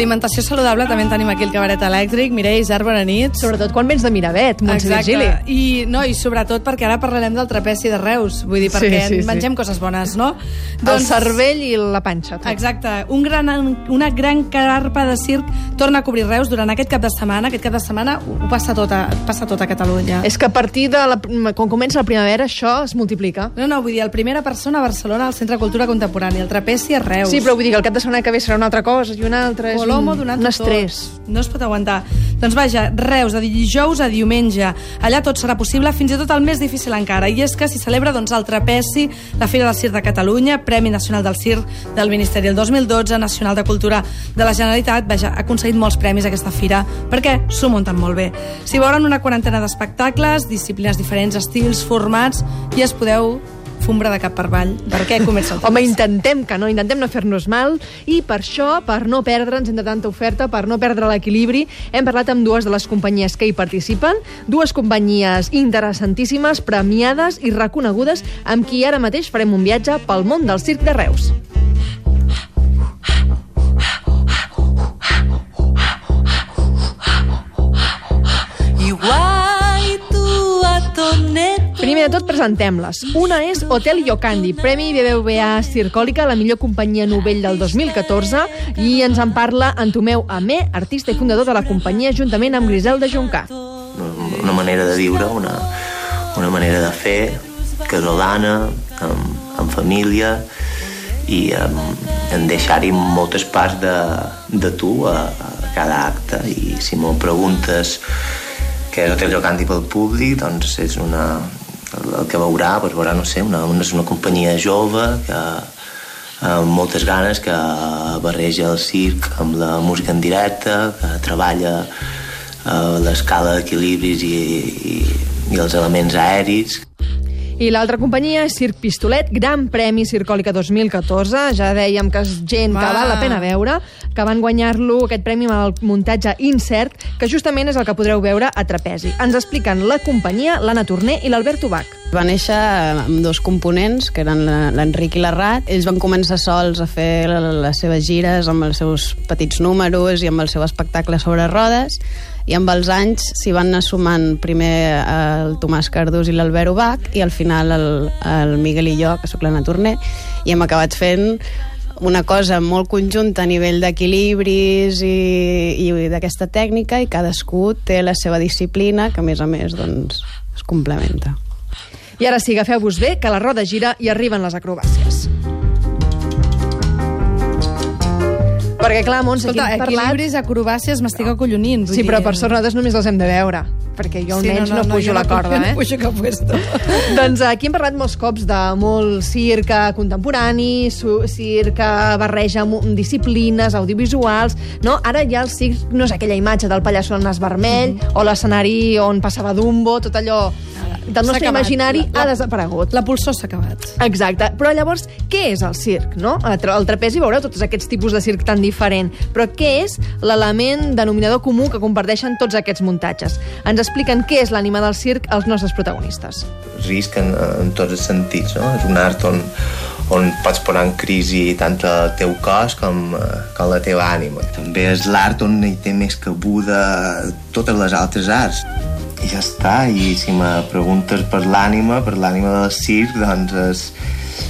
Alimentació saludable, també en tenim aquí el cabaret elèctric. Mireia Isar, bona nit. Sobretot quan vens de Miravet, Montse Virgili. I, no, I sobretot perquè ara parlarem del trapeci de Reus. Vull dir, perquè Sí, sí, sí. mengem coses bones, no? El cervell i la panxa. Tot. Exacte. Un gran, una gran carpa de circ torna a cobrir Reus durant aquest cap de setmana. Aquest cap de setmana ho passa tot a, passa tot a Catalunya. És que a partir de la, quan comença la primavera això es multiplica. No, no, vull dir, el primera persona a Barcelona al Centre de Cultura Contemporània, el trapeci a Reus. Sí, però vull dir que el cap de setmana que ve serà una altra cosa i una altra. És Colomo un, donant un estrès. Tot. No es pot aguantar. Doncs vaja, Reus, de dijous a diumenge. Allà tot serà possible, fins i tot el més difícil encara. I és que s'hi celebra doncs, el Trapeci, la Fira del Circ de Catalunya, Premi Nacional del Circ del Ministeri del 2012, Nacional de Cultura de la Generalitat. Vaja, ha aconseguit molts premis aquesta fira perquè s'ho munten molt bé. S'hi veuran una quarantena d'espectacles, disciplines diferents, estils, formats, i es podeu fumbra de cap per avall. Per què comença el Home, Trapeci? intentem que no, intentem no fer-nos mal i per això, per no perdre'ns entre tanta oferta, per no perdre l'equilibri, hem parlat amb dues de les companyies que hi participen, dues companyies interessantíssimes, premiades i reconegudes, amb qui ara mateix farem un viatge pel món del circ de Reus. Presentem-les. Una és Hotel Yocandi, Premi BBVA Circòlica, la millor companyia novell del 2014, i ens en parla en Tomeu Amé, artista i fundador de la companyia, juntament amb Griselda Juncà. una manera de viure, una, una manera de fer casolana, amb, amb família i amb, en deixar-hi moltes parts de, de tu a, a cada acte i si m'ho preguntes què és Hotel Llocanti pel públic doncs és una, el, que veurà, doncs veurà, no sé, una, una, una companyia jove que amb moltes ganes que barreja el circ amb la música en directe, que treballa eh, l'escala d'equilibris i, i, i els elements aèris. I l'altra companyia és Circ Pistolet, Gran Premi Circòlica 2014. Ja dèiem que és gent que Va. val la pena veure, que van guanyar-lo aquest premi amb el muntatge Incert, que justament és el que podreu veure a Trapezi. Ens expliquen la companyia, l'Anna Torner i l'Albert Ubach. Va néixer amb dos components, que eren la- l'Enric i la Rat. Ells van començar sols a fer les seves gires amb els seus petits números i amb el seu espectacle sobre rodes, i amb els anys s'hi van anar sumant primer el Tomàs Cardús i l'Albert Ubach, i al final el, el Miguel i jo, que sóc l'Anna Torner, i hem acabat fent una cosa molt conjunta a nivell d'equilibris i, i d'aquesta tècnica i cadascú té la seva disciplina que a més a més doncs, es complementa. I ara sí, agafeu-vos bé, que la roda gira i arriben les acrobàcies. Perquè, clar, Montse, aquí hem parlat... equilibris, acrobàcies, m'estic acollonint. vull Sí, però dir- per sort nosaltres només els hem de veure, perquè jo almenys no, no, pujo jo la corda, jo eh? No pujo cap puesto. doncs aquí hem parlat molts cops de molt circ contemporani, su- circ que barreja disciplines, audiovisuals, no? Ara ja el circ no és aquella imatge del pallasso al nas vermell Mhm. o l'escenari on passava Dumbo, tot allò del nostre imaginari La- ha desaparegut. La pulsó s'ha acabat. Exacte. Però llavors, què és el circ, no? Al trapezi veureu tots aquests tipus de circ tan diferent. Però què és l'element denominador comú que comparteixen tots aquests muntatges? Ens expliquen què és l'ànima del circ els nostres protagonistes. risc en, en tots els sentits, no? És un art on, on pots posar en crisi tant el teu cos com, eh, com la teva ànima. També és l'art on hi té més cabuda totes les altres arts. I ja està, i si me preguntes per l'ànima, per l'ànima del circ, doncs és,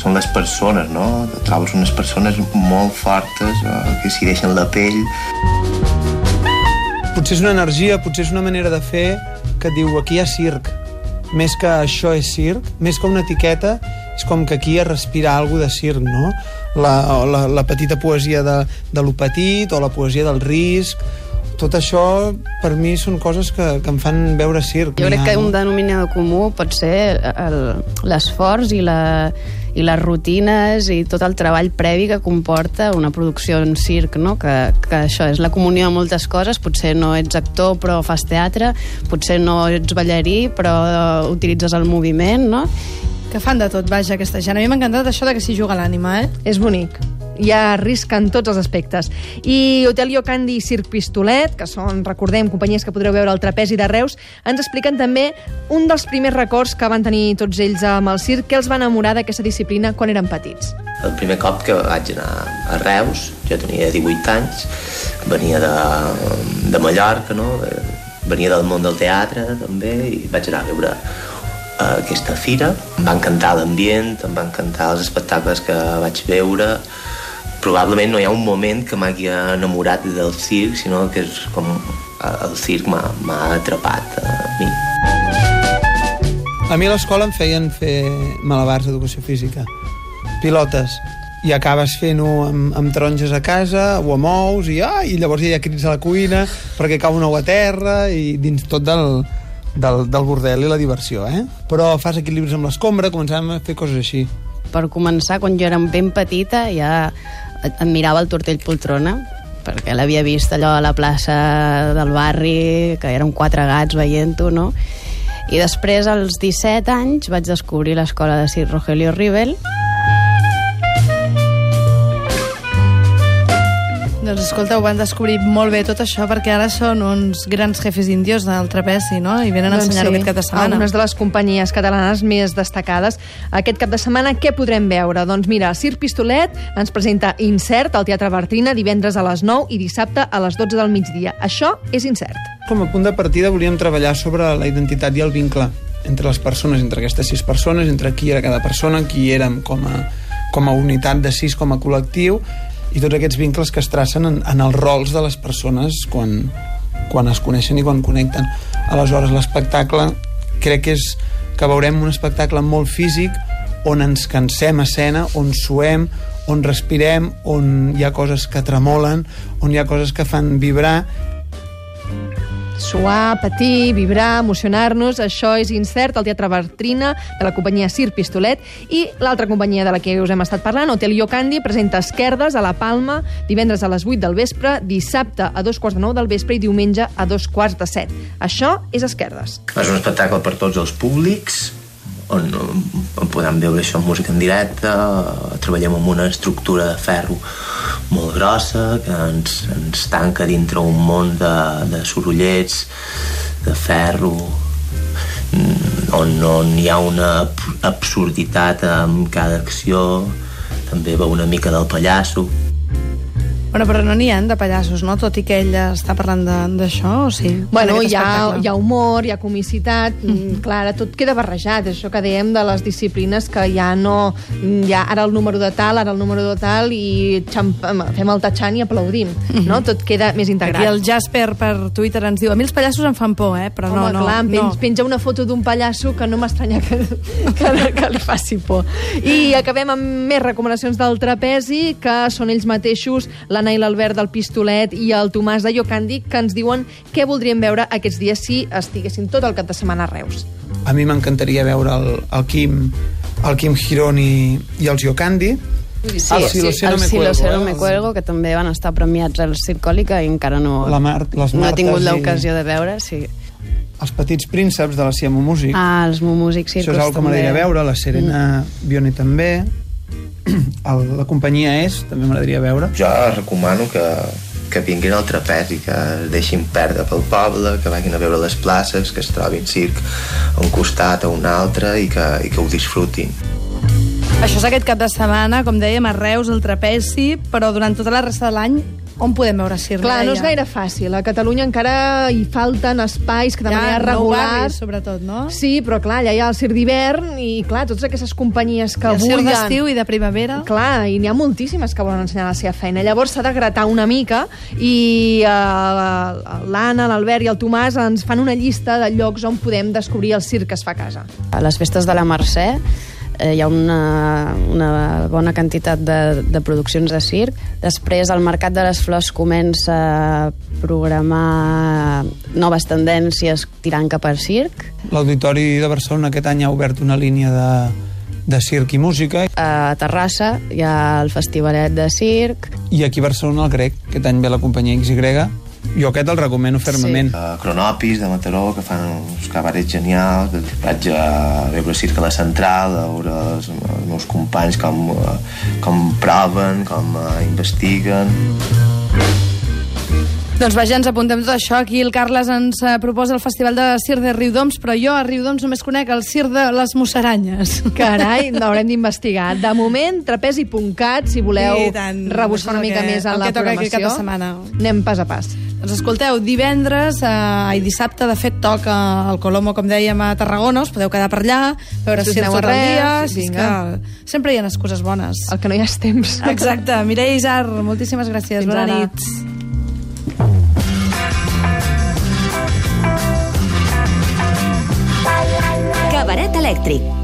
són les persones, no? Trobes unes persones molt fortes eh, que s'hi deixen la pell. Potser és una energia, potser és una manera de fer que et diu aquí hi ha circ. Més que això és circ, més que una etiqueta, és com que aquí es respira alguna de circ, no? La, la, la petita poesia de, de lo petit o la poesia del risc, tot això per mi són coses que, que em fan veure circ. Jo crec que un no? denominador comú pot ser el- l'esforç i, la, i les rutines i tot el treball previ que comporta una producció en circ, no? que, que això és la comunió de moltes coses, potser no ets actor però fas teatre, potser no ets ballarí però utilitzes el moviment, no? Que fan de tot, vaja, aquesta gent. A mi m'ha encantat això de que s'hi juga l'ànima, eh? És bonic. Hi ha risc en tots els aspectes. I Hotel Yocandi i Circ Pistolet, que són, recordem, companyies que podreu veure al Trapezi de Reus, ens expliquen també un dels primers records que van tenir tots ells amb el circ, que els va enamorar d'aquesta disciplina quan eren petits. El primer cop que vaig anar a Reus, jo tenia 18 anys, venia de, de Mallorca, no? venia del món del teatre també i vaig anar a veure uh, aquesta fira. Em va encantar l'ambient, em va encantar els espectacles que vaig veure. Probablement no hi ha un moment que m'hagi enamorat del circ, sinó que és com uh, el circ m'ha atrapat a mi. A mi a l'escola em feien fer malabars d'educació física, pilotes, i acabes fent-ho amb, amb taronges a casa, ho amous, i, ah, i llavors ja hi ha crits a la cuina perquè cau un ou a terra, i dins tot del, del, del bordel i la diversió, eh? Però fas equilibris amb l'escombra, començàvem a fer coses així. Per començar, quan jo era ben petita, ja admirava el Tortell Poltrona, perquè l'havia vist allò a la plaça del barri, que eren quatre gats veient-ho, no? I després, als 17 anys, vaig descobrir l'escola de Sir Rogelio Rivel, Doncs escolta, ho van descobrir molt bé tot això perquè ara són uns grans jefes indios del trapeci, no? I venen a Doncs ensenyar-ho sí, aquest cap de setmana. Algunes de les companyies catalanes més destacades. Aquest cap de setmana què podrem veure? Doncs mira, Circ Pistolet ens presenta Incert al Teatre Bartrina divendres a les 9 i dissabte a les 12 del migdia. Això és Incert. Com a punt de partida volíem treballar sobre la identitat i el vincle entre les persones, entre aquestes sis persones, entre qui era cada persona, qui érem com a, com a unitat de sis, com a col·lectiu, i tots aquests vincles que es tracen en, en els rols de les persones quan, quan es coneixen i quan connecten. Aleshores, l'espectacle crec que és que veurem un espectacle molt físic on ens cansem a escena, on suem, on respirem, on hi ha coses que tremolen, on hi ha coses que fan vibrar Suar, patir, vibrar, emocionar-nos, això és incert al Teatre Bartrina de la companyia Sir Pistolet i l'altra companyia de la que us hem estat parlant, Hotel Iocandi, presenta Esquerdes a la Palma divendres a les 8 del vespre, dissabte a dos quarts de 9 del vespre i diumenge a dos quarts de 7. Això és Esquerdes. És un espectacle per tots els públics, on, on podem veure això en música en directe, treballem amb una estructura de ferro molt grossa que ens, ens tanca dintre un món de, de sorollets, de ferro, mm, on, on hi ha una absurditat amb cada acció, també va una mica del pallasso. Bueno, però no n'hi ha de pallassos, no? Tot i que ella està parlant d'això, o sí? Bueno, hi ha, hi ha humor, hi ha comicitat, mm. clar, ara tot queda barrejat, això que dèiem de les disciplines que ja no... Ja, ara el número de tal, ara el número de tal, i xamp fem el tatxant i aplaudim, no? Tot queda més integrat. Aquí el Jasper per Twitter ens diu a mi els pallassos em fan por, eh? Però Home, no, no, clar, no. pen, penja una foto d'un pallasso que no m'estranya que, que, que li faci por. I acabem amb més recomanacions del trapezi, que són ells mateixos, l'Anna i l'Albert del Pistolet i el Tomàs de Iocandi, que ens diuen què voldrien veure aquests dies si estiguessin tot el cap de setmana a Reus. A mi m'encantaria veure el, el Quim el Quim Girón i, i els Iocandi. Sí, El Silocero el me Silocero cuelgo, me eh? cuelgo, que també van estar premiats al Circòlica i encara no, La Mar- les no he tingut Martes i- l'ocasió de veure. Sí. Els petits prínceps de la Siamo Músic. Ah, els Mumúsics Això Circus és el que m'agradaria veure, la Serena mm. Bione també. El, la companyia és, també m'agradaria veure. Jo recomano que, que vinguin al trapezi, que es deixin perdre pel poble, que vagin a veure les places, que es trobin circ a un costat a un altre i que, i que ho disfrutin. Això és aquest cap de setmana, com dèiem, a Reus, el trapezi, però durant tota la resta de l'any on podem veure circ? Clar, no és gaire fàcil. A Catalunya encara hi falten espais que de ha manera regular... barris, sobretot, no? Sí, però clar, allà hi ha el circ d'hivern i clar, totes aquestes companyies que I el circ vulguin... d'estiu i de primavera. Clar, i n'hi ha moltíssimes que volen ensenyar la seva feina. Llavors s'ha de gratar una mica i uh, l'Anna, l'Albert i el Tomàs ens fan una llista de llocs on podem descobrir el circ que es fa a casa. A les festes de la Mercè eh, hi ha una, una bona quantitat de, de produccions de circ. Després, el Mercat de les Flors comença a programar noves tendències tirant cap al circ. L'Auditori de Barcelona aquest any ha obert una línia de, de circ i música A Terrassa hi ha el Festivalet de Circ. i aquí a Barcelona el Grec, aquest any ve la companyia XY. Jo aquest el recomano fermament. Sí. A Cronopis de Mataró, que fan uns cabarets genials. Vaig a veure circ a la central, a veure els, els meus companys com, eh, com proven, com eh, investiguen. Doncs vaja, ens apuntem tot això. Aquí el Carles ens eh, proposa el Festival de Cir de Riudoms, però jo a Riudoms només conec el Cir de les Mussaranyes. Carai, l'haurem d'investigar. De moment, trapezi.cat, si voleu rebuscar una mica que- més en la aquí programació. de setmana. Anem pas a pas. Doncs escolteu, divendres eh, i dissabte, de fet, toca el Colomo, com dèiem, a Tarragona, us podeu quedar per allà, veure Si a tot el dia, si és que sempre hi ha excuses bones. El que no hi ha temps. Exacte. Mireia Isar, moltíssimes gràcies. Fins Bona ara. nit. Cabaret elèctric.